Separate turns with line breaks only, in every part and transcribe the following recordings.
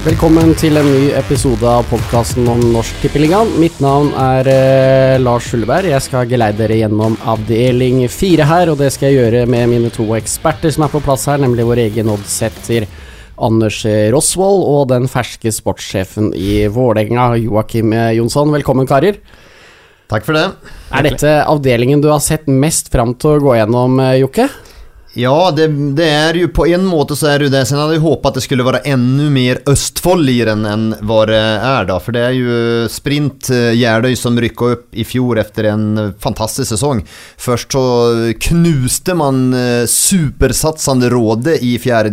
Velkommen til en ny episode av podkasten om Norsk Tippeligaen. Mitt navn er eh, Lars Fulleberg. Jeg skal geleide dere gjennom avdeling fire her, og det skal jeg gjøre med mine to eksperter som er på plass her, nemlig vår egen oddsetter Anders Rosvold og den ferske sportssjefen i Vålerenga, Joakim Jonsson. Velkommen, karer.
Takk for det.
Er dette avdelingen du har sett mest fram til å gå gjennom, eh, Jokke?
Ja, det, det, er jo på en måte så er det jo det. Sen hadde jeg håpet at det skulle være enda mer Østfold i den enn hva det er da. For det er jo Sprint Gjerdøy som rykket opp i fjor etter en fantastisk sesong. Først så knuste man supersatsende supersatsande Råde i fjärde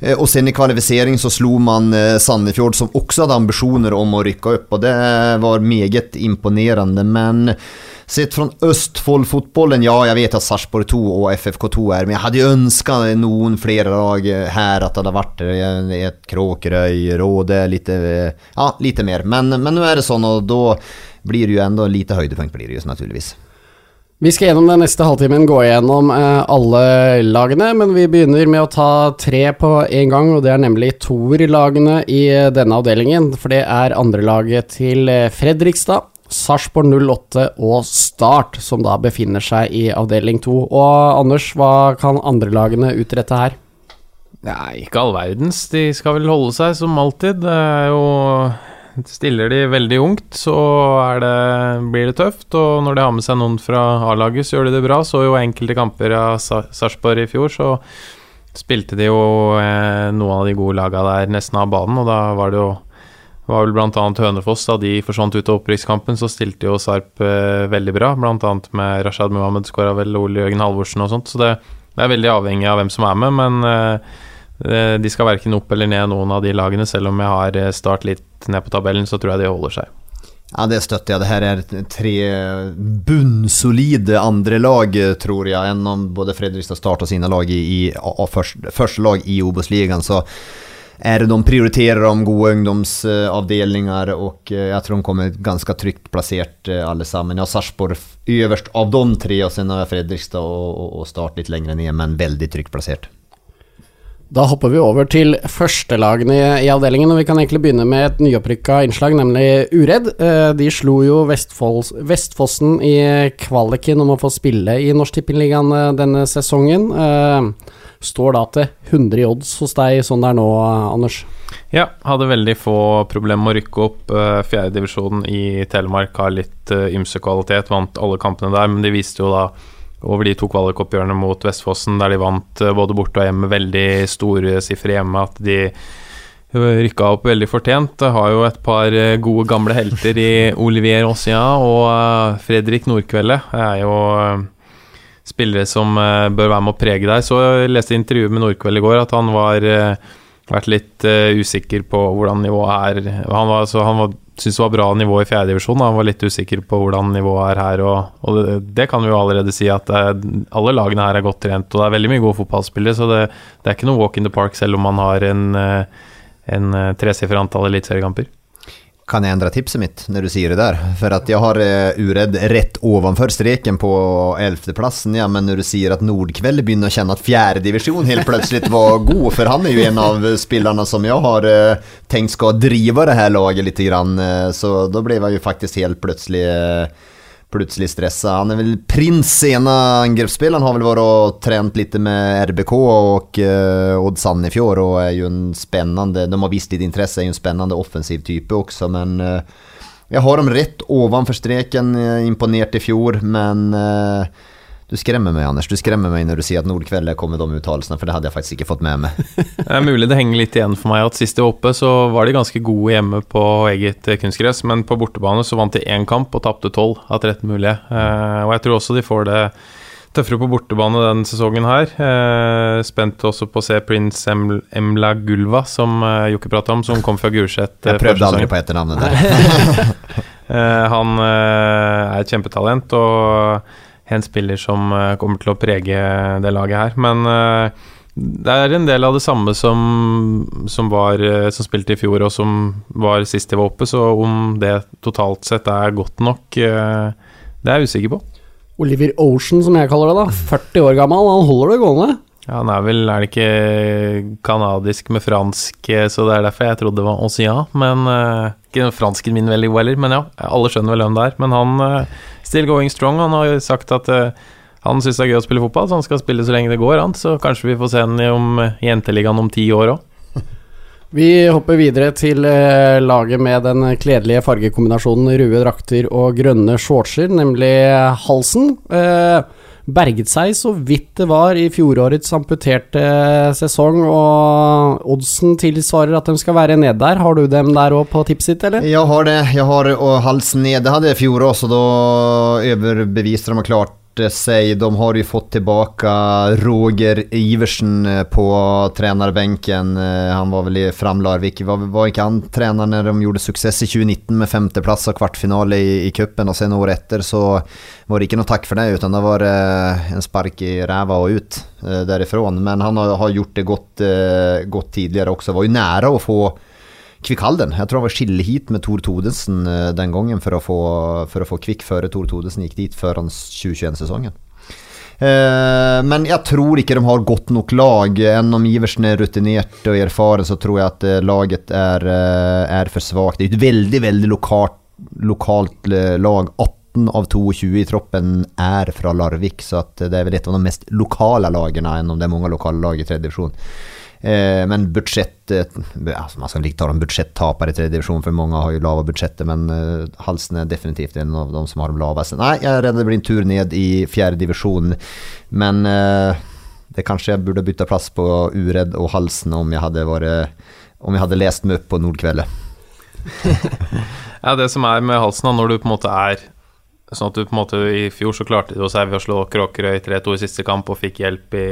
Eh, og sen i kvalifisering så slo man Sandefjord som også hadde ambisjoner om å rykke opp. Og det var meget imponerende. Men Sett fra Østfold-fotbollen, ja, jeg vet at Sarpsborg 2 og FFK2 er, men jeg hadde ønsket noen flere lag her, at det hadde vært et Kråkerøy, Råde, litt, ja, litt mer. Men, men nå er det sånn, og da blir det jo enda lite høydepunkt, blir det jo naturligvis.
Vi skal gjennom den neste halvtimen gå gjennom eh, alle lagene, men vi begynner med å ta tre på en gang, og det er nemlig toerlagene i denne avdelingen. For det er andrelaget til eh, Fredrikstad, Sarpsborg 08 og Start, som da befinner seg i avdeling 2. Og Anders, hva kan andrelagene utrette her?
Nei, ikke all verdens. De skal vel holde seg som alltid. Det er jo Stiller de veldig ungt, så det, blir det tøft. Og når de har med seg noen fra A-laget, så gjør de det bra. Så jo enkelte kamper av Sarpsborg i fjor, så spilte de jo eh, noen av de gode lagene der nesten av banen, og da var det jo var vel bl.a. Hønefoss. Da de forsvant ut av opprykkskampen, så stilte jo Sarp eh, veldig bra. Bl.a. med Rashad Muhammed skåra vel Ole Jørgen Halvorsen og sånt. Så det, det, er veldig avhengig av hvem som er med. Men eh, de skal verken opp eller ned noen av de lagene. Selv om jeg har eh, Start litt ned på tabellen, så tror jeg de holder seg.
Ja, det støtter jeg. Det her er tre bunnsolide andre lag, tror jeg, enn om både Fredrikstad Start og sine lag i, i, første, lag i Obos-ligaen. Så det de prioriterer om gode ungdomsavdelinger, og eh, jeg tror de kommer ganske trygt plassert eh, alle sammen. Jeg har Sarpsborg øverst av de tre og sen har jeg Fredrikstad og, og Start litt lenger ned, men veldig trygt plassert.
Da hopper vi over til førstelagene i, avdelingen, og vi kan egentlig begynne med et nyopprykka innslag, nemlig Uredd. Eh, de slo jo Vestfolds, Vestfossen i kvaliken om å få spille i Norsk Tippingligaen denne sesongen står da til 100 i odds hos deg sånn det er nå, Anders?
Ja, hadde veldig få problemer med å rykke opp. Fjerdedivisjonen i Telemark har litt ymse kvalitet, vant alle kampene der, men de viste jo da over de to kvalikoppgjørene mot Vestfossen, der de vant uh, både borte og hjemme veldig store sifre hjemme, at de rykka opp veldig fortjent. Har jo et par gode gamle helter i Olivier Rossia, og Fredrik Nordkvelde. Det er jo spillere som bør være med å prege deg. Så jeg leste intervjuet med Nordkveld i går at han var vært litt usikker på hvordan nivået er. Han, var, så han var, syntes det var bra nivå i fjerdedivisjon. Han var litt usikker på hvordan nivået er her. Og, og det, det, kan vi jo allerede si at alle lagene her er godt trent, og det er veldig mye gode fotballspillere. Så det, det, er ikke noe walk in the park selv om man har en, en tresifret antall eliteseriekamper
kan jeg endre tipset mitt når du sier det der? For at jeg har uh, Uredd rett ovenfor streken på elfteplassen, ja, men når du sier at Nordkveld begynner å kjenne at fjerdedivisjon helt plutselig var god, for han er jo en av spillerne som jeg har uh, tenkt skal drive det her laget litt, uh, så da ble jeg jo faktisk helt plutselig uh, plutselig stressa. Han er vel prins ena angrepsspelaren har vel vært og trent litt med RBK og uh, Odd Sandefjord og er jo en spennende, de har vist litt interesse, er jo en spennende offensiv type også, men uh, jeg har dem rett ovenfor streken, imponert i fjor, men uh, du skremmer meg, Anders. Du skremmer meg når du sier at Nordkveld er kommet de uttalelsene, for det hadde jeg faktisk ikke fått med meg.
det er mulig det henger litt igjen for meg at sist de var oppe, så var de ganske gode hjemme på eget kunstgress, men på bortebane så vant de én kamp og tapte tolv av 13 mulige. Eh, og jeg tror også de får det tøffere på bortebane denne sesongen her. Eh, spent også på å se Prince Emla Gulva, som eh, Jokke prata om, som kom fra Gulset.
Jeg prøvde aldri på etternavnet der.
han er et kjempetalent. og en spiller som eh, kommer til å prege det laget her. Men eh, det er en del av det samme som, som, var, eh, som spilte i fjor, og som var sist de var oppe, så om det totalt sett er godt nok, det er jeg usikker på.
Oliver Ocean, som jeg kaller det, da. 40 år gammel, han holder det gående.
Ja, han er vel Er det ikke kanadisk med fransk, eh, så det er derfor jeg trodde det var Osia. Men uh, Ikke fransken min veldig god heller, men ja, alle skjønner vel hvem det er. Men han uh, still going strong. Han har jo sagt at uh, han syns det er gøy å spille fotball, så han skal spille så lenge det går, han. Så kanskje vi får se han om Jenteligaen om ti år òg.
Vi hopper videre til laget med den kledelige fargekombinasjonen røde drakter og grønne shortser, nemlig Halsen. Eh, berget seg så vidt det var i fjorårets amputerte sesong, og oddsen tilsvarer at de skal være ned der. Har du dem der òg på tipset ditt, eller?
Jeg har det. Jeg har halsen nede hadde jeg i fjor også, så da overbeviste de klart seg. De har jo fått tilbake Roger Iversen eh, på trenerbenken. Eh, han var vel i Fram Larvik. Var, var ikke han trener når de gjorde suksess i 2019 med femteplass og kvartfinale i, i cupen, og sen året etter så var det ikke noe takk for det, utan det var eh, en spark i ræva og ut derifra. Men han har, gjort det godt, godt tidligere også. Var jo nære å få Kvikkhalden. Jeg tror han var skilleheat med Tor Todesen eh, den gangen for å få, for å få Kvikk før Tor Todesen gikk dit før hans 2021-sesongen. Eh, men jeg tror ikke de har godt nok lag. Enn om Iversen er rutinert og erfaren, så tror jeg at eh, laget er, er for svakt. Det er et veldig, veldig lokalt, lokalt lag. 18 av 22 i troppen er fra Larvik, så det er vel et av de mest lokale lagene, enn om det er mange lokale lag i tredje divisjon. Eh, men budsjett altså Man skal ikke ta om budsjettapere i tredje divisjon, for mange har jo lave budsjetter, men eh, Halsen er definitivt en av de som har de laveste. Nei, jeg er redd det blir en tur ned i fjerde divisjon, men eh, det kanskje jeg burde bytta plass på Uredd og Halsen om jeg hadde, vært, om jeg hadde lest meg opp på Nordkveldet.
ja, det som er med Halsen, når du på en måte er Sånn at du på en måte I fjor så klarte du å slå Kråkerøy 3-2 i siste kamp og fikk hjelp i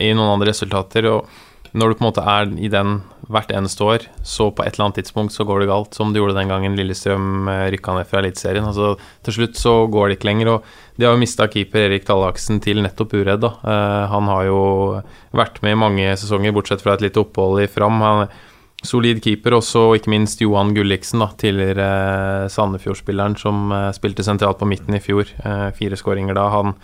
i noen andre resultater. Og når du på en måte er i den hvert eneste år, så på et eller annet tidspunkt så går det galt, som det gjorde den gangen Lillestrøm eh, rykka ned fra Eliteserien. Altså, til slutt så går det ikke lenger. Og de har jo mista keeper Erik Tallaksen til nettopp uredd, da. Uh, han har jo vært med i mange sesonger, bortsett fra et lite opphold i Fram. Han er solid keeper, også ikke minst Johan Gulliksen, da, tidligere uh, Sandefjord-spilleren som spilte sentralt på midten i fjor. fire skåringer da. Han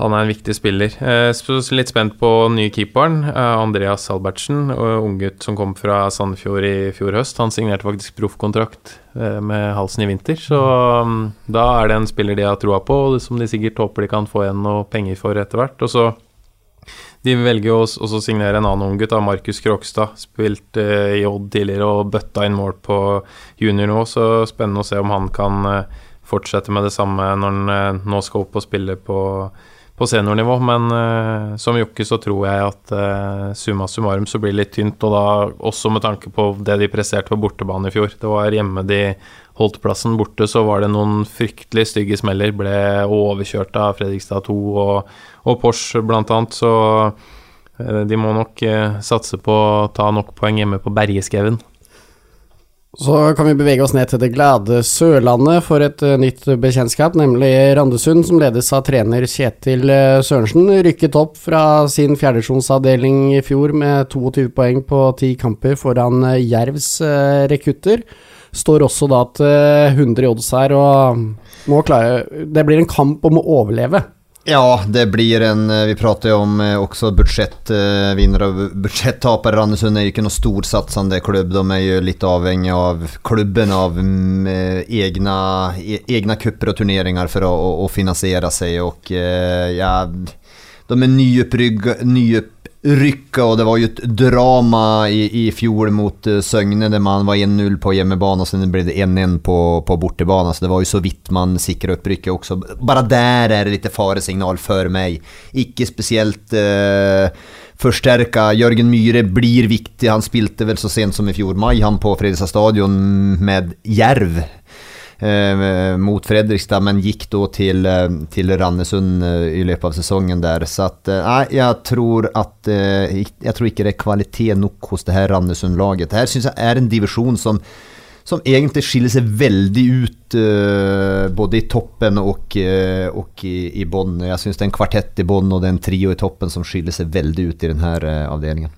han er en viktig spiller. Eh, litt spent på nye keeperen, eh, Andreas Albertsen. Unggutt som kom fra Sandefjord i fjor høst. Han signerte faktisk proffkontrakt eh, med halsen i vinter. Så um, da er det en spiller de har troa på, som de sikkert håper de kan få igjen noe penger for etter hvert. Og så de velger jo også å signere en annen unggutt, Markus Krokstad. Spilt i Odd tidligere og bøtta inn mål på juniornivå, så spennende å se om han kan fortsette med det samme når han nå skal opp og spille på på seniornivå, men uh, som jokke så tror jeg at uh, summa summarum så blir det litt tynt, og da også med tanke på det de presterte på bortebane i fjor. Det var hjemme de holdt plassen borte, så var det noen fryktelig stygge smeller. Ble overkjørt av Fredrikstad 2 og, og Porsche blant annet, så uh, de må nok satse på å ta nok poeng hjemme på Bergeskauen.
Så kan vi bevege oss ned til det glade Sørlandet for et uh, nytt bekjentskap, nemlig Randesund, som ledes av trener Kjetil uh, Sørensen. Rykket opp fra sin fjerdedivisjonsavdeling i fjor med 22 poeng på ti kamper foran uh, Jervs rekrutter. Står også da til 100 i odds her, og klare Det blir en kamp om å overleve.
Ja, det blir en eh, Vi prater jo om eh, også budsjettvinnere eh, og budsjettapere. Randesund er jo ikke noe storsatsende klubb. De er jo litt avhengig av klubben, av egne egna, e, egna cuper og turneringer for å, å finansiere seg. Og ja, de er nyopprykka rykka, og det var jo et drama i, i fjor mot uh, Søgne, der man var 1-0 på hjemmebane, og så ble det 1-1 på, på bortebane, så det var jo så vidt man sikra opprykket også. Bare der er det litt faresignal for meg. Ikke spesielt uh, forsterka. Jørgen Myhre blir viktig, han spilte vel så sent som i fjor mai, han på Fredrikstad stadion med Jerv eh, mot Fredrikstad, men gikk da til, eh, til Randesund eh, i løpet av sesongen der. Så at eh, Nei, jeg tror at Jeg tror ikke det er kvalitet nok hos det her Randesund-laget. Det her syns jeg er en divisjon som som egentlig skiller seg veldig ut uh, både i toppen og, uh, og i, i bånn. Jeg syns det er en kvartett i bånn og det er en trio i toppen som skiller seg veldig ut i denne avdelingen.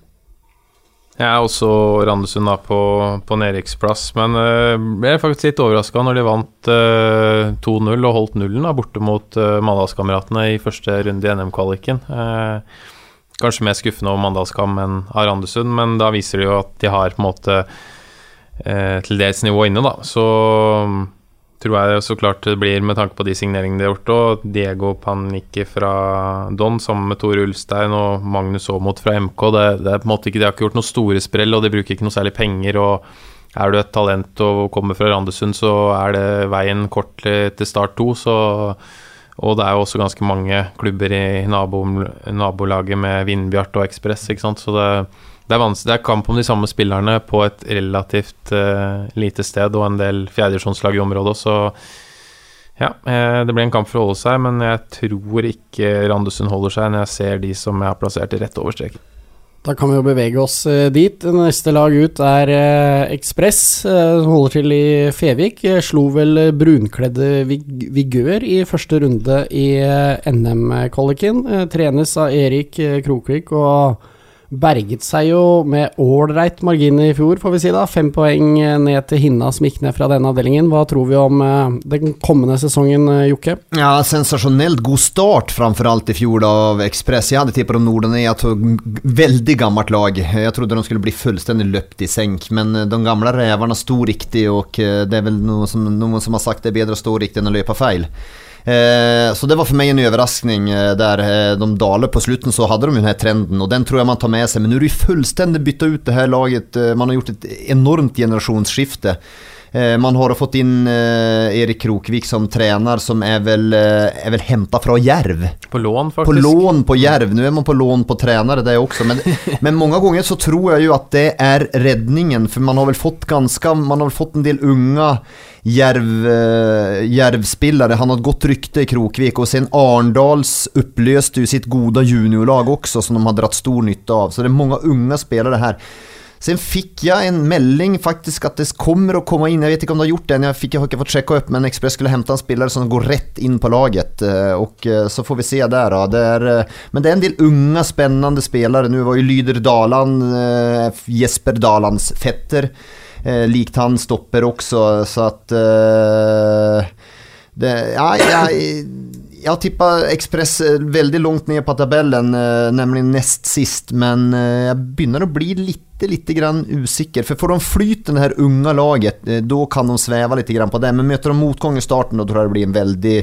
Jeg er også Randesund da på, på nedrykksplass, men uh, ble faktisk litt overraska når de vant uh, 2-0 og holdt nullen da, borte mot uh, Mandalskameratene i første runde i NM-kvaliken. Kanskje mer skuffende over Mandalskam enn av Randesund, men da viser det jo at de har på en måte til dels nivå inne, da. Så tror jeg så klart det blir med tanke på de signeringene de har gjort. Og Diego Panikki fra Don sammen med Tor Ulstein og Magnus Aamodt fra MK. Det, det, er på en måte ikke, De har ikke gjort noe store sprell, og de bruker ikke noe særlig penger. og Er du et talent og kommer fra Randesund, så er det veien kort til start to. Så, og det er jo også ganske mange klubber i nabo, nabolaget med Vindbjart og Ekspress, ikke sant. Så det det er, det er, kamp om de samme spillerne på et relativt uh, lite sted og en del fjerdedivisjonslag i området, så ja, uh, det blir en kamp for å holde seg, men jeg tror ikke Randesund holder seg når jeg ser de som jeg har plassert rett over streken.
Da kan vi jo bevege oss uh, dit. Neste lag ut er Ekspress, som holder til i Fevik. Slo vel brunkledde Vigør i første runde i NM-kvaliken. trenes av Erik Krokvik og berget seg jo med ålreit margin i fjor, får vi si da. Fem poeng ned til Hinna som gikk ned fra denne avdelingen. Hva tror vi om uh, den kommende sesongen, uh, Jokke?
Ja, sensasjonelt god start framfor alt i fjor da, av Ekspress. Jeg hadde tippa om et veldig gammelt lag. Jeg trodde de skulle bli fullstendig løpt i senk, men eh, de gamle reverne sto riktig, og det er vel noe som, noen som har sagt det er bedre å stå riktig enn å løpe feil. Eh, så det var for meg en överraskning eh, der eh, de daler på slutten så hadde de jo denne trenden og den tror jeg man tar med seg. Men nå er det fullstendig bytta ut det her laget. Man har gjort et enormt generasjonsskifte. Man har fått inn Erik Krokvik som trener, som er vel, er vel henta fra Jerv.
På lån, faktisk.
På lån på Jerv. Nå er man på lån på trenere, det også. Men, men mange ganger så tror jeg jo at det er redningen, for man har vel fått ganske Man har fått en del unge Jerv, eh, Jerv-spillare. Han har et godt rykte i Krokvik og sen Arndals upplöste jo sitt gode juniorlag også som de har dratt stor nytte av. Så det er mange unge spillere her. Sen fikk jeg en melding faktisk at det kommer å komme inn, jeg vet ikke om det har gjort det, jeg, fikk, jeg har ikke fått sjekka opp, men Express skulle hente en spiller som går rett inn på laget. Eh, og eh, så får vi se der, da. Det er, men det er en del unge, spennende spillere. Nå var jo Lyder Daland, Jesper Dalands fetter eh, likt han stopper också. Så. Eh, det, ja, jeg, har tippa Ekspress eh, veldig langt ned på tabellen, eh, nemlig nest sist. Men eh, jeg begynner å bli litt litt grann usikker. For får de flyten det her unge laget, da kan de sveve litt grann på det. Men møter de motgang i starten, da tror jeg det blir en veldig,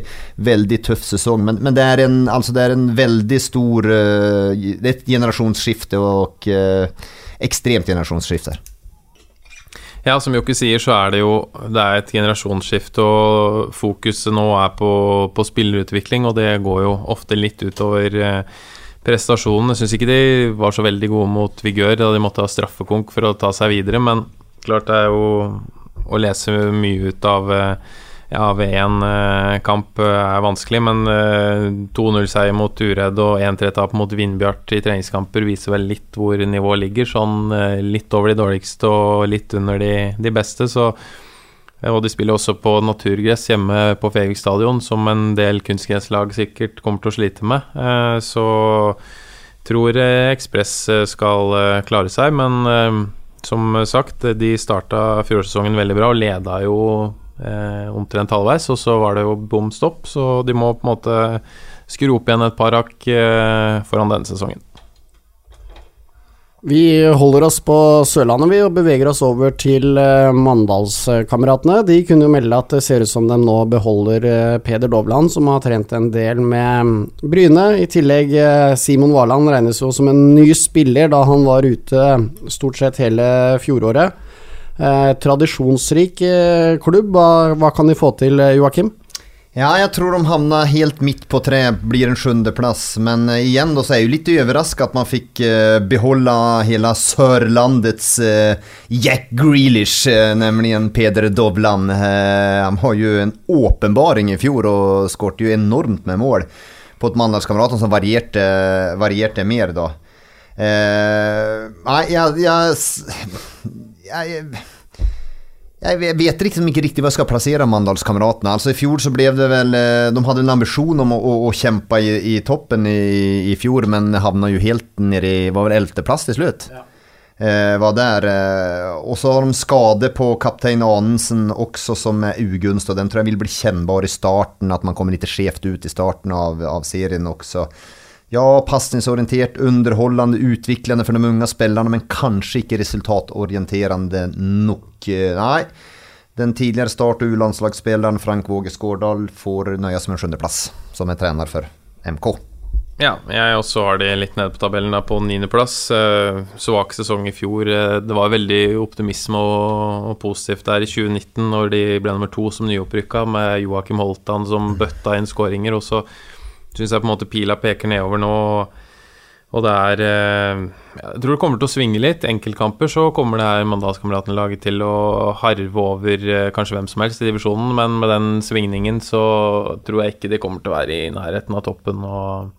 veldig tøff sesong. Men, men det, er en, altså det er en veldig stor Det er et generasjonsskifte, og ekstremt generasjonsskifte.
Ja, som Jokke sier, så er det jo det er et generasjonsskifte, og fokuset nå er på, på spillerutvikling, og det går jo ofte litt utover eh, prestasjonen. Jeg syns ikke de var så veldig gode mot Vigør da de måtte ha straffekonk for å ta seg videre, men klart det er jo å lese mye ut av eh, ja, V1-kamp eh, er vanskelig, men 2-0-seier eh, mot Uredd og 1-3-tap mot Vindbjart i treningskamper viser vel litt hvor nivået ligger. Sånn eh, litt over de dårligste og litt under de, de beste, så og de spiller også på naturgress hjemme på Fevik stadion, som en del kunstgresslag sikkert kommer til å slite med. Så tror Ekspress skal klare seg, men som sagt, de starta fjorårssesongen veldig bra og leda jo eh, omtrent halvveis, og så var det jo bom stopp, så de må på en måte skru opp igjen et par hakk eh, foran denne sesongen.
Vi holder oss på Sørlandet vi og beveger oss over til uh, Mandalskameratene. De kunne jo melde at det ser ut som de nå beholder uh, Peder Dovland, som har trent en del med um, Bryne. I tillegg uh, Simon Warland regnes jo som en ny spiller da han var ute stort sett hele fjoråret. Eh, tradisjonsrik eh, klubb. Hva, hva, kan de få til, eh, Joakim?
Ja, jeg tror de havna helt midt på tre, blir en sjuendeplass. Men uh, igjen då så er jeg jo litt overrasket at man fikk uh, beholde hele Sørlandets uh, Jack Grealish, uh, nemlig Peder Dovland. han har jo en åpenbaring i fjor og skåret jo enormt med mål på et Mandalskameratene som varierte, varierte mer, da. nei, jeg, jeg jeg, jeg vet liksom ikke riktig hva jeg skal plassere Mandalskameratene. Altså I fjor så ble det vel eh, De hadde en ambisjon om å, å, å kjempe i, i toppen i, i, fjor, men havna jo helt nede i Var vel ellevteplass til slutt. Ja. eh, var der. Eh, og så har de skade på kaptein Anensen også, som er ugunst. Og den tror jeg vil bli kjennbar i starten, at man kommer litt skjevt ut i starten av, av serien også. Ja, passningsorientert, underholdende, utviklende for de unge spillerne, men kanskje ikke resultatorienterende nok. Nei. Den tidligere Start- og U-landslagsspilleren Frank Våge Skårdal får nøyes med en sjuendeplass, som er trener for MK.
Ja, jeg også har det litt nede på tabellen, da, på niendeplass. Eh, svak sesong i fjor. Eh, det var veldig optimisme og, og, positivt der i 2019, når de ble nummer to som nyopprykka, med Joakim Holtan som bøtta inn skåringer. Og så syns jeg på en måte pila peker nedover nå. Og det er eh, Jeg tror det kommer til å svinge litt. Enkeltkamper så kommer det her Mandalskameratene-laget til å harve over kanskje hvem som helst i divisjonen, men med den svingningen så tror jeg ikke de kommer til å være i nærheten av toppen. og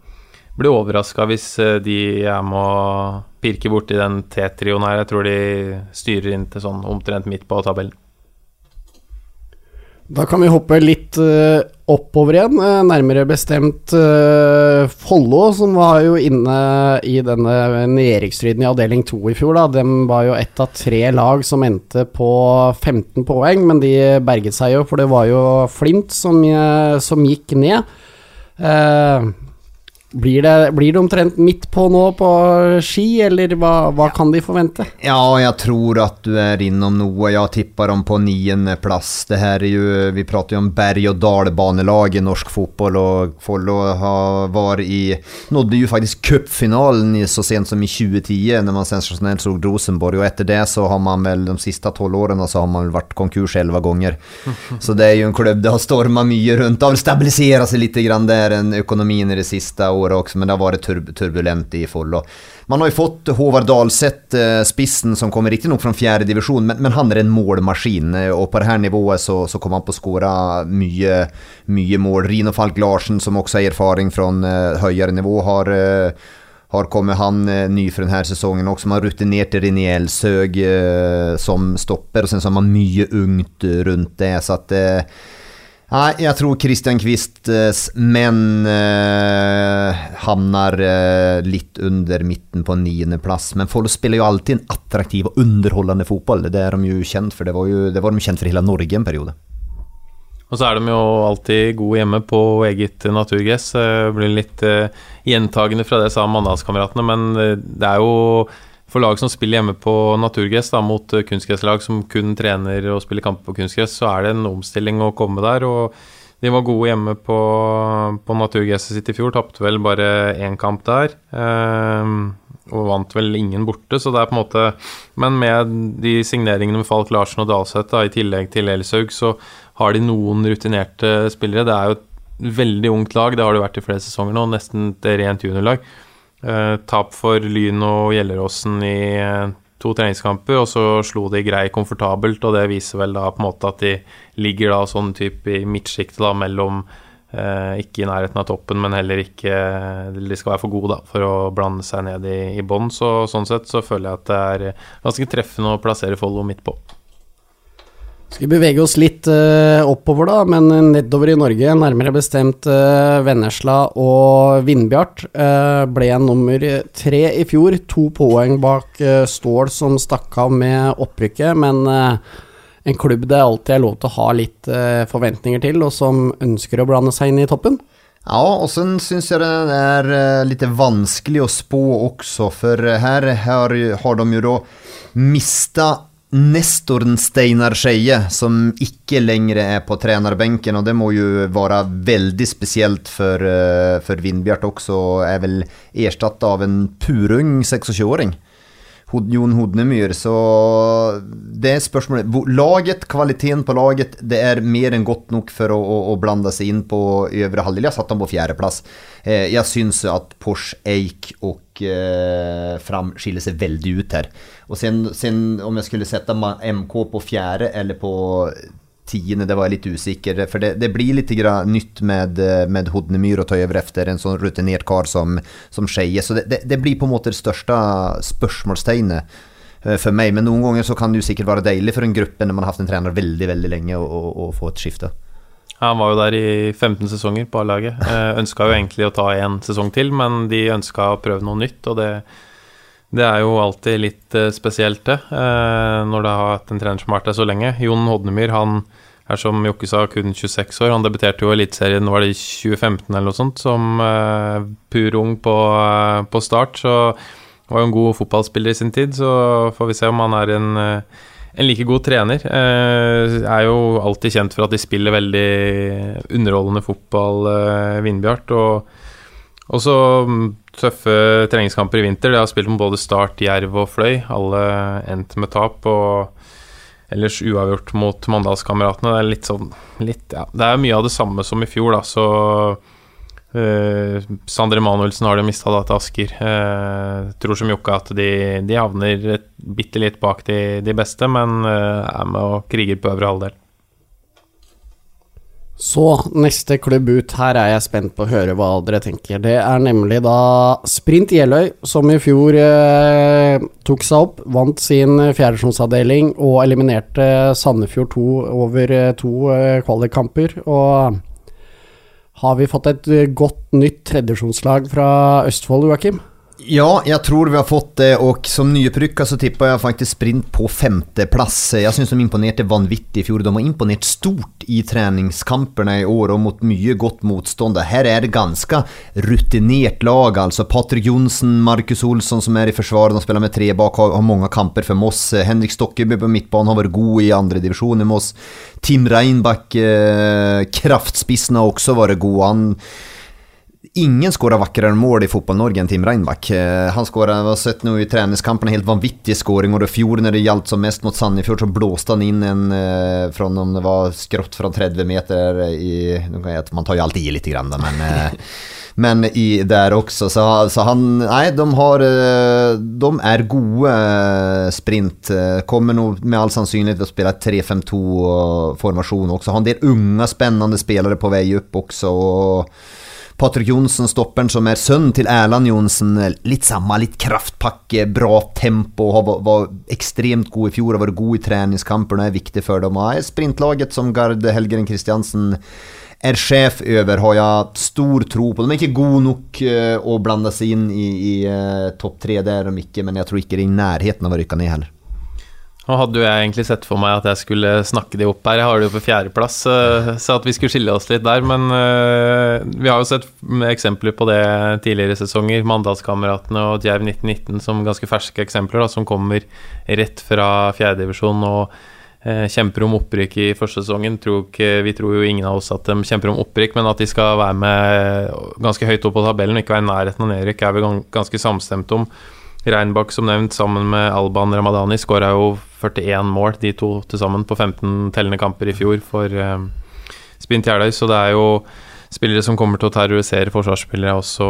blir overraska hvis eh, de er med å pirke borti den T-trioen her. Jeg tror de styrer inn til sånn omtrent midt på tabellen.
Da kan vi hoppe litt oppover igjen, uh, nærmere bestemt uh, Follo, som var jo inne i denne nedrykksstriden i avdeling 2 i fjor. Da. De var jo ett av tre lag som endte på 15 poeng, men de berget seg jo, for det var jo Flint som, som gikk ned. Blir det, blir det, omtrent midt på nå på ski, eller hva, hva kan de forvente?
Ja, jeg tror at du er innom noe. Jeg tipper dem på niendeplass. Det her er jo Vi prater jo om berg- og dalbanelag i norsk fotball, og Follo var i Nådde jo faktisk cupfinalen så sent som i 2010, når man sensasjonelt slo Rosenborg. Og etter det så har man vel de siste tolv årene så har man vel vært konkurs elleve ganger. Så det er jo en klubb det har storma mye rundt. Det har stabilisert seg litt grann der, økonomien i det siste året året också, men det har varit tur turbulent i Follo. Man har ju fått Håvard Dahlseth, eh, spissen, som kommer riktig nok fra fjerde divisjon, men, men, han er en målmaskin. Eh, og på det her nivået så, så kommer han på å skåre mye, mye mål. Rino Falk Larsen, som også har erfaring fra uh, høyere nivå, har har kommet han eh, ny for denne sesongen også. Man har rutinerte René eh, som stopper, og sen så har man mye ungt rundt det. Så at eh, Nei, jeg tror Christian Quists menn eh, havner eh, litt under midten på niendeplass. Men Follo spiller jo alltid en attraktiv og underholdende fotball. Det er de jo kjent for. Det var, jo, det var de kjent for hele Norge en periode.
Og så er de jo alltid gode hjemme på eget naturgress. Det blir litt uh, gjentagende fra det sa Mandalskameratene, men eh, det er jo for lag som spiller hjemme på naturgress da, mot eh, kunstgresslag som kun trener og spiller kamper på kunstgress, så er det en omstilling å komme der. og de var gode hjemme på, på naturgresset sitt i fjor, tapte vel bare én kamp der. Eh, og vant vel ingen borte, så det er på en måte Men med de signeringene med Falk Larsen og Dalseth, i tillegg til Elshaug, så har de noen rutinerte spillere. Det er jo et veldig ungt lag, det har det vært i flere sesonger nå, nesten et rent juniorlag. Eh, tap for Lyn og Gjelleråsen i eh, to treningskamper, og så slo de grei komfortabelt, og det viser vel da på en måte at de ligger da sånn type i midtsjiktet mellom eh, ikke i nærheten av toppen, men heller ikke De skal være for gode da, for å blande seg ned i, i bånn, så sånn sett så føler jeg at det er ganske treffende å plassere Follo midt på.
Vi bevege oss litt uh, oppover, da, men nedover i Norge, nærmere bestemt uh, Vennesla og Vindbjart, uh, ble nummer tre i fjor. To poeng bak Stål, som stakk av med opprykket, men en klubb det alltid er lov til å ha litt forventninger til, og som ønsker å blande seg inn i toppen.
Ja, og så syns jeg det er litt vanskelig å spå også, for her har, har de jo da mista Nestoren Steinar Skeie, som ikke lenger er på trenerbenken, og det må jo være veldig spesielt for, uh, for Vindbjart også, er vel erstatt av en purung 26-åring. Jon Hodnemyr, så det er spørsmålet Laget, kvaliteten på laget, det er mer enn godt nok for å, å, å blande seg inn på øvre halvdel. Jeg satte ham på fjerdeplass. Eh, jeg syns at Porsche Eik og eh, Fram skiller seg veldig ut her. Og sen, sen om jeg skulle sette MK på fjerde eller på tiende, det var jeg litt usikker. For det, det blir litt nytt med, med Hodnemyr å ta over etter en sånn rutinert kar som, som Skeie. Så det, det, det, blir på en måte det største spørsmålstegnet eh, for meg. Men noen ganger så kan det jo sikkert være deilig for en gruppe når man har hatt en trener veldig veldig lenge, å få et skifte.
Han var jo der i 15 sesonger på A-laget. Eh, ønska jo egentlig å ta en sesong til, men de ønska å prøve noe nytt, og det Det er jo alltid litt uh, spesielt, det, uh, når det har hatt en trener som har vært der så lenge. Jon Hodnemyr han er som Jokke sa, kun 26 år. Han debuterte jo i Eliteserien var det i 2015 eller noe sånt, som uh, pur ung på, på, start. Så var jo en god fotballspiller i sin tid, så får vi se om han er en, en like god trener. er jo alltid kjent for at de spiller veldig underholdende fotball, Vindbjart. og også mm, tøffe treningskamper i vinter. De har spilt med både Start, Jerv og Fløy. Alle endt med tap. Og ellers uavgjort mot Mandalskameratene. Det er litt sånn litt, ja, Det er mye av det samme som i fjor, da, så uh, Sander Emanuelsen har de mista da til Asker. Uh, tror som Jokke at de, de havner bitte litt bak de, de beste, men uh, er med og kriger på øvre halvdel.
Så neste klubb ut, her er jeg spent på å høre hva dere tenker. Det er nemlig da Sprint Jeløy, som i fjor eh, tok seg opp, vant sin fjerdesjonsavdeling og eliminerte Sandefjord 2 over eh, to eh, kvalikkamper. Og har vi fått et godt nytt tredjesjonslag fra Østfold, Joakim?
Ja, jag tror vi har fått det och som nyuppryckad så tippar jag faktiskt sprint på femteplass. Jag syns de imponerte vanvittig i fjor. De har imponert stort i treningskampene i år og mot mye godt motstånd. Her er det ganske rutinert lag altså. Patrik Jonsen, Markus Olsson som er i forsvaret, de spiller med tre bak, har, har mange kamper for Moss. Henrik Stokkeby på midtbanen har vært god i andre divisjon i Moss. Tim Reinbach, eh, kraftspissen har også vært god. Han Ingen skårar vakrere mål i Fotball-Norge enn Tim Reinbach. Eh, han skåret, har sett nå i treningskampene, helt vanvittig skåring. Og i fjor, når det gjaldt som mest mot Sandefjord, så blåste han inn en eh, fra om det var skrått fra 30 meter i Man tar jo alltid i litt, grann, men eh, men i, der også. Så, så, han Nei, de har De er gode sprint. Kommer nå med all sannsynlighet til å spille 3-5-2-formasjon også. Har en del unge, spennende spillere på vei opp også. og Patrik Johnsen, stopperen som er sønnen til Erland Johnsen. Litt samme, litt kraftpakke, bra tempo. Var, var ekstremt god i fjor, har vært god i treningskamper og er viktig for dem. Og sprintlaget som Gard Helgeren Kristiansen er sjef over, har jeg stor tro på. De er ikke gode nok uh, å blande seg inn i, i uh, topp tre, det er de ikke, men jeg tror ikke det er i nærheten av å rykke ned heller.
Nå hadde jo jeg egentlig sett for meg at jeg skulle snakke de opp her. Jeg har det jo på fjerdeplass, så at vi skulle skille oss litt der. Men uh, vi har jo sett eksempler på det tidligere sesonger. Mandalskameratene og Djerv 1919 som ganske ferske eksempler, da, som kommer rett fra fjerdedivisjon og uh, kjemper om opprykk i første sesongen. Vi tror jo ingen av oss at de kjemper om opprykk, men at de skal være med ganske høyt opp på tabellen og ikke være i nærheten av nedrykk, er vi ganske samstemt om. Reinbakk, som nevnt, sammen med Alban Ramadani, skåra jo 41 mål, de to til sammen, på 15 tellende kamper i fjor for eh, Spint Jeløy. Så det er jo spillere som kommer til å terrorisere forsvarsspillere også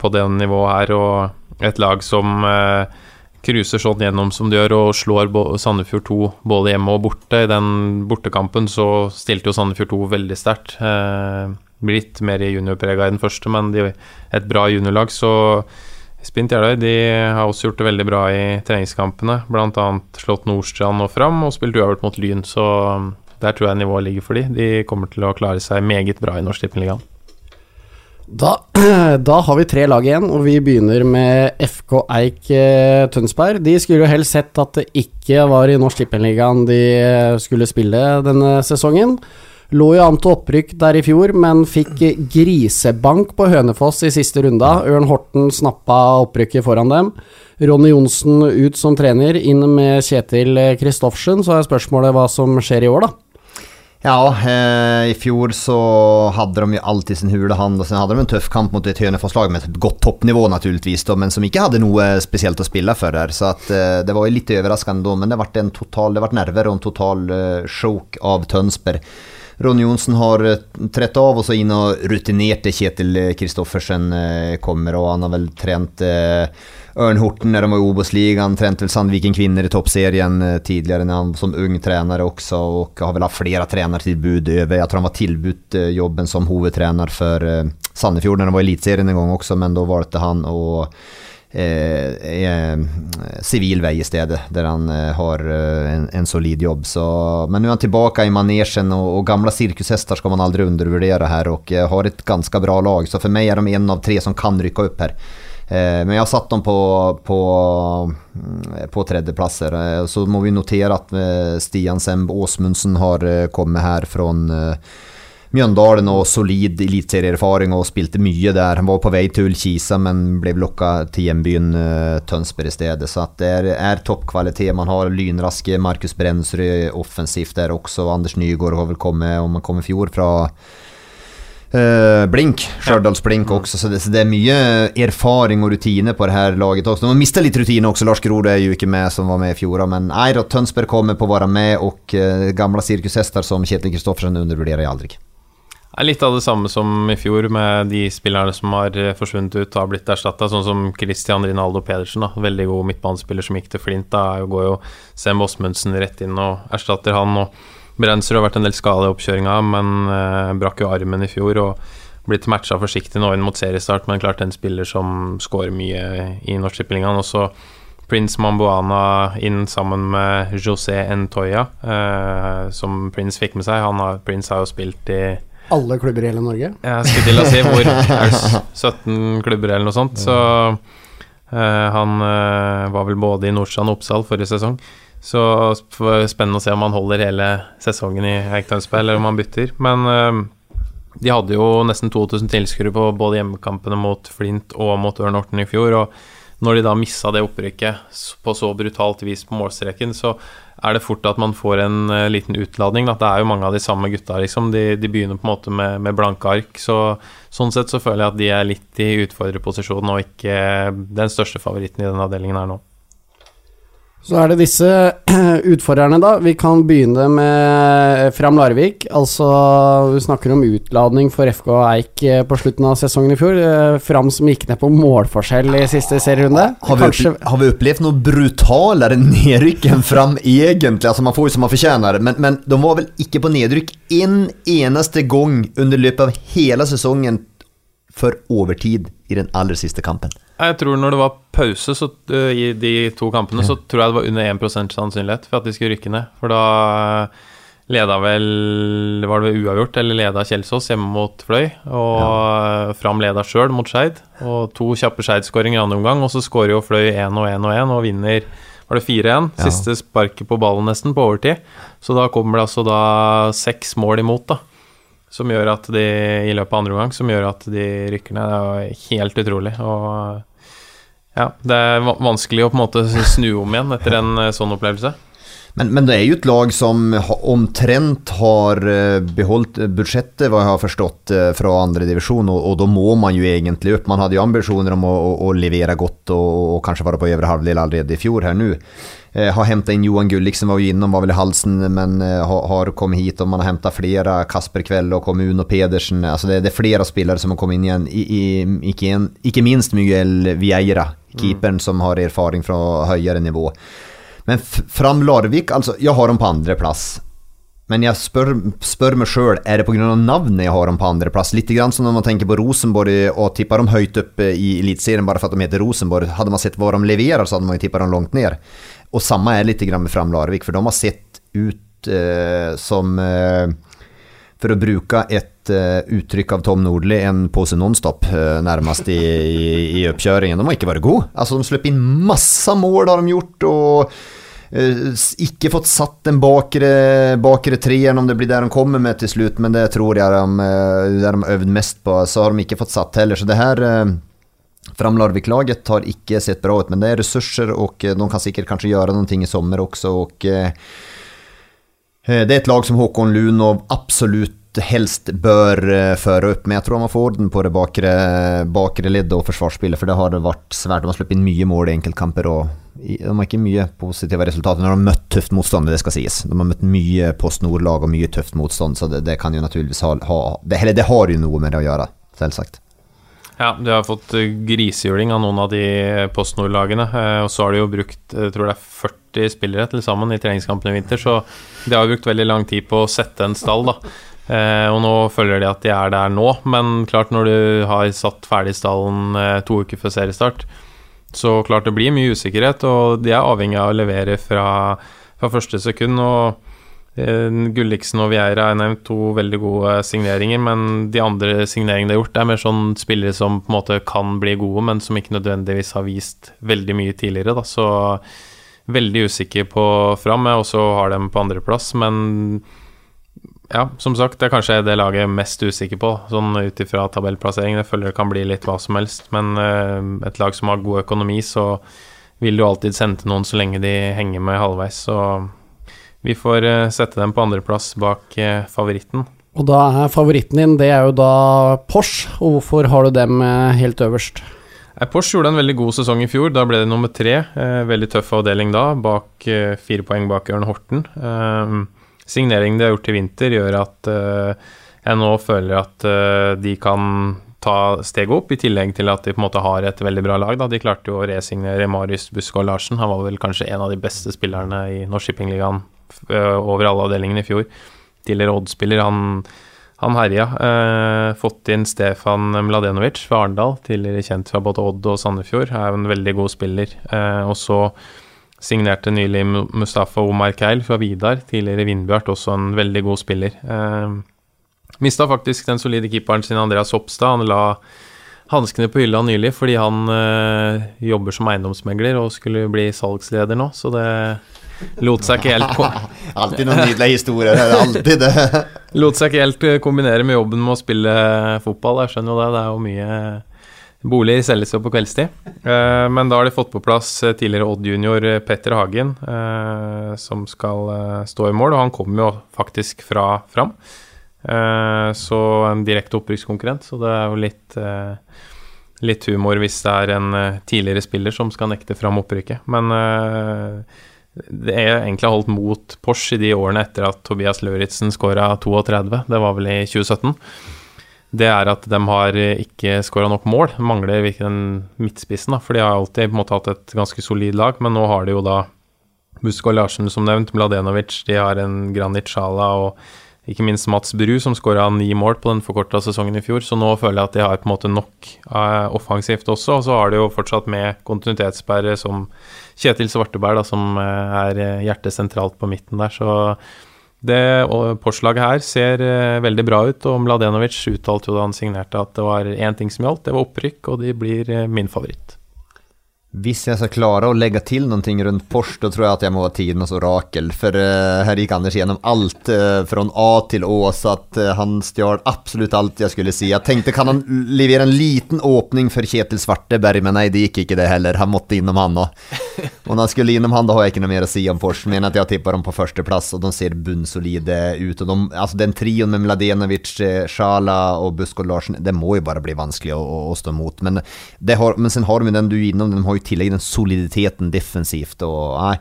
på det nivået her, og et lag som eh, cruiser sånn gjennom som de gjør, og slår Sandefjord 2 både hjemme og borte. I den bortekampen så stilte jo Sandefjord 2 veldig sterkt. Eh, litt mer juniorprega i den første, men de, et bra juniorlag, så Spint Jeløy de har også gjort det veldig bra i treningskampene. Bl.a. slått Nordstrand og Fram og spilt uavgjort mot Lyn, så um, der tror jeg nivået ligger for de. De kommer til å klare seg meget bra i Norsk Tippeligaen.
Da, da, har vi tre lag igjen, og vi begynner med FK Eik eh, Tønsberg. De skulle jo helst sett at det ikke var i Norsk Tippeligaen de skulle spille denne sesongen. Lå jo an til opprykk der i fjor, men fikk grisebank på Hønefoss i siste runde. Ørn Horten snappa opprykket foran dem. Ronny Johnsen ut som trener, inn med Kjetil Kristoffersen. Så er spørsmålet hva som skjer i år, da?
Ja, eh, i fjor så hadde de jo alltid sin hule hand, og så hadde de en tøff kamp mot et Hønefoss-lag med et godt toppnivå, naturligvis, då, men som ikke hadde noe spesielt å spille for der. Så at, eh, det var jo litt overraskende da, men det ble en total, det ble nerver og en total eh, sjokk av Tønsberg. Ronny Johnsen har eh, av og så inn og rutinerte Kjetil Kristoffersen eh, kommer og han har vel trent Ørnhorten når de var i Obos-ligaen. trent vel Sandviken kvinner i toppserien tidligere når han som ung trener også og har vel hatt flere trenertilbud over. Jeg tror han var tilbudt jobben som hovedtrener for Sandefjord når de var i elitserien en gang også, men da valgte han å eh, civil vei i stedet, der han eh, har eh, en, en, solid jobb. Så, men nå er han tilbake i manesjen, og, og gamle sirkushester skal man aldri undervurdere her, og har et ganske bra lag. Så for meg er de en av tre som kan rykke opp her. Eh, men jeg har satt dem på, på, mm, på tredjeplasser. Eh, så må vi notere at eh, Stian Semb Åsmundsen har kommet her fra Mjøndalen og solid eliteserieerfaring og spilte mye der. Han var på vei til Ullkisa, men ble lokka til hjembyen Tønsberg i stedet. Så det er, er toppkvalitet. Man har lynraske Markus Brensrud offensivt der også. Anders Nygaard har vel kommet, om han kom i fjor, fra Uh, Blink, Stjørdals Blink ja. også, så det, så det, er mye erfaring og rutine på det her laget også. De har mistet litt rutine også, Lars Grode er jo ikke med som var med i fjor, men Eira Tønsberg kommer på å være med, og uh, gamle sirkushester som Kjetil Kristoffersen undervurderer jeg aldri.
Er litt av det samme som i fjor, med de spillerne som har eh, forsvunnet ut og har blitt erstatta, sånn som Christian Rinaldo Pedersen, da. veldig god midtbanespiller som gikk til Flint. Da går jo Sem Osmundsen rett inn og erstatter han. og Brenser har vært en del skade i oppkjøringa, men eh, brakk jo armen i fjor og blitt matcha forsiktig nå inn mot seriestart, men klart en spiller som skårer mye i Norsk også Og Prince Mamboana inn sammen med José Ntoya, eh, som Prince fikk med seg. Har, Prince har jo spilt i
alle klubber i hele Norge?
Jeg skulle til å si hvor. Er det 17 klubber eller noe sånt? Så uh, han var vel både i Nordstrand og Oppsal forrige sesong. Så spennende å se om han holder hele sesongen i Eik Tønsberg, eller om han bytter. Men uh, de hadde jo nesten 2000 tilskuere på både hjemmekampene mot Flint og mot Ørn Horten i fjor. Og når de da missa det opprykket på så brutalt vis på målstreken, så er det fort at man får en uh, liten utladning. Da. Det er jo mange av de samme gutta, liksom. De, de begynner på en måte med, med, blanke ark. Så sånn sett så føler jeg at de er litt i utfordrerposisjonen og ikke den største favoritten i denne avdelingen her nå.
Så er det disse utfordrerne, da. Vi kan begynne med Fram Larvik. Altså, vi snakker om utladning for FK Eik eh, på slutten av sesongen i fjor. Eh, Fram som gikk ned på målforskjell i siste serierunde.
Har vi, Kanskje... har vi opplevd noe brutalere nedrykk enn Fram, egentlig? Altså, man får jo som man fortjener, men, men de var vel ikke på nedrykk en eneste gang under løpet av hele sesongen for overtid i den aller siste kampen?
Jeg tror når det var pause så, uh, i de to kampene, så tror jeg det var under 1% sannsynlighet for at de skulle rykke ned. For da leda vel Var det uavgjort, eller leda Kjelsås hjemme mot Fløy. Og ja. Fram leda sjøl mot Skeid. Og to kjappe Skeid-skåringer i andre omgang, og så skårer jo Fløy 1 og 1 og 1 og vinner var det 4-1. Siste sparket på ballen nesten, på overtid. Så da kommer det altså da seks mål imot, da som gjør at de i løpet av andre omgang som gjør at de rykker ned. Det er helt utrolig. Og ja, det er vanskelig å på en måte snu om igjen etter en eh, sånn opplevelse.
Men, men, det er jo et lag som omtrent har eh, beholdt budsjettet, hva jeg har forstått, eh, fra andredivisjon, og, og da må man jo egentlig opp. Man hadde jo ambisjoner om å, å, å levere godt og, og, kanskje være på øvre halvdel allerede i fjor her nå. Eh, har hämtat in Johan Gulliksen, var ju innom, var vel i halsen, men eh, har, kommet kommit hit og man har hämtat flera, Kasper Kvell og Kommun og Pedersen. Alltså det, det, er flere spillere som har kommet inn igjen, I, i, ikke, minst Miguel Vieira, keeperen mm. som har erfaring fra høyere nivå. Men fram Larvik, altså, jeg har dem på andreplass. Men jeg spør, spør meg sjøl, er det pga. navnet jeg har dem på andreplass? Litt grann som når man tenker på Rosenborg og tipper dem høyt opp i Eliteserien bare for at de heter Rosenborg. Hadde man sett hva de leverer, så hadde man jo tippa dem langt ned. Og samme er litt grann med Fram Larvik, for de har sett ut eh, som eh, For å bruke et eh, uttrykk av Tom Nordli, en pose Nonstop, eh, nærmest i, i, i oppkjøringen. De har ikke vært gode. Altså, de slipper inn masse mål, har de gjort. og ikke fått satt den bakre, bakre treeren, om det blir der de kommer med til slutt, men det tror jeg de, eh, det de øvd mest på. Så har de ikke fått satt heller. Så det her Fram Larvik-laget har ikke sett bra ut, men det er ressurser og eh, de kan sikkert kanskje gjøre noe i sommer også. Og, eh, eh, det er et lag som Håkon Lunov absolutt helst bør føre opp, men jeg tror man får orden på det bakre, bakre leddet og forsvarsspillet, for det har det vært svært. De har sluppet inn mye mål i enkeltkamper, og de har ikke mye positive resultater når de har møtt tøft motstand, det skal sies. De har møtt mye Post Nord-lag og mye tøft motstand, så det, det kan jo naturligvis ha, ha det, det har jo noe med det å gjøre, selvsagt.
Ja, de har fått eh, grisehjuling av noen av de Post Nord-lagene. Eh, og så har de jo brukt jeg tror det er 40 spillere til sammen i treningskampen i vinter, så de har brukt veldig lang tid på å sette en stall, da. Eh, og nå føler de at de er der nå, men klart når du har satt ferdig stallen to uker før seriestart, så klart det blir mye usikkerhet, og de er avhengig av å levere fra, fra første sekund. og Gulliksen og Vieira er nevnt, to veldig gode signeringer, men de andre signeringene de har gjort, er mer sånn spillere som på en måte kan bli gode, men som ikke nødvendigvis har vist veldig mye tidligere, da, så veldig usikker på Fram. Jeg også har dem på andreplass, men ja, som sagt, det er kanskje det laget jeg er mest usikker på, sånn ut ifra tabellplassering. Jeg føler det kan bli litt hva som helst, men uh, et lag som har god økonomi, så vil du alltid sende til noen så lenge de henger med halvveis. Så vi får uh, sette dem på andreplass bak uh, favoritten.
Og da er favoritten din, det er jo da Porsche, og hvorfor har du dem helt øverst?
Porsche gjorde en veldig god sesong i fjor. Da ble det nummer tre. veldig tøff avdeling da, bak fire poeng bak Ørn Horten. Uh, signeringen de har gjort i vinter, gjør at uh, jeg nå føler at uh, de kan ta steget opp, i tillegg til at de på en måte har et veldig bra lag. Da. De klarte jo å resignere Marius Buskår Larsen. Han var vel kanskje en av de beste spillerne i Norsk Shippingligaen uh, over alle avdelingene i fjor. Tidligere Odd-spiller. Han, han herja. Uh, fått inn Stefan Mladenovic fra Arendal, tidligere kjent fra både Odd og Sandefjord. Er jo en veldig god spiller. Uh, og så Signerte nylig Mustafa Omar Keil fra Vidar, tidligere Vindbjart, også en veldig god spiller. Eh, Mista faktisk den solide keeperen sin Andreas Hopstad. Han la hanskene på hylla nylig fordi han eh, jobber som eiendomsmegler og skulle bli salgsleder nå, så det lot seg ikke helt
Alltid noen nydelige historier. Alltid det.
lot seg ikke helt kombinere med jobben med å spille fotball. Jeg skjønner jo det. Det er jo mye Bolig selges jo på kveldstid, eh, men da har de fått på plass eh, tidligere Odd-junior eh, Petter Hagen, som skal stå i mål, og han kommer jo faktisk fra Fram. Så en direkte opprykkskonkurrent, så det er jo litt, litt humor hvis det er en tidligere spiller som skal nekte Fram opprykket. Men det er egentlig holdt mot Porsch i de årene etter at Tobias Løritzen skåra 32, det var vel i 2017 det er at de har ikke skåra nok mål. Mangler virkelig den midtspissen, da, for de har alltid på en måte hatt et ganske solid lag. Men nå har de jo da Busko Larsen, som nevnt, Mladenovic, de har en Granit Sjala og ikke minst Mats Bru, som skåra ni mål på den forkorta sesongen i fjor. Så nå føler jeg at de har på en måte nok uh, offensivt også. Og så har de jo fortsatt med kontinuitetssperre som Kjetil Svarteberg, da, som uh, er hjertet sentralt på midten der. Så det Porsche-laget her ser uh, veldig bra ut, og Mladenovic uttalte jo da han signerte at det var én ting som gjaldt, det var opprykk, og de blir uh, min favoritt.
Hvis jeg skal klare å legge til noe rundt Porsche, da tror jeg at jeg må ha tidenes orakel. For uh, her gikk Anders gjennom alt uh, fra A til Å, så at uh, han stjal absolutt alt jeg skulle si. Jeg tenkte kan han levere en liten åpning for Kjetil Svarteberg, men nei, det gikk ikke det heller. Han måtte innom han òg. Og når han skulle innom han, da har jeg ikke noe mer å si om Porsche. Men at jeg tipper dem på førsteplass, og de ser bunnsolide ut. Og de, altså Den trioen med Mladenovic, Sjala og Buskod Larsen, det må jo bare bli vanskelig å, å, å stå imot. Men, har, men sen har de den du er innom, de har jo i tillegg den soliditeten defensivt. Og, nei.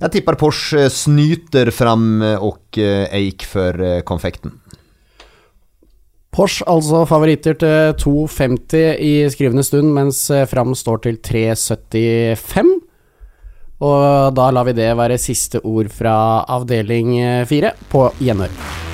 Jeg tipper Porsche snyter fram og eh, Eik for eh, konfekten.
Porsche altså favoritter til 2,50 i skrivende stund, mens eh, Fram står til 3,75. Og da lar vi det være siste ord fra avdeling fire på gjenhør.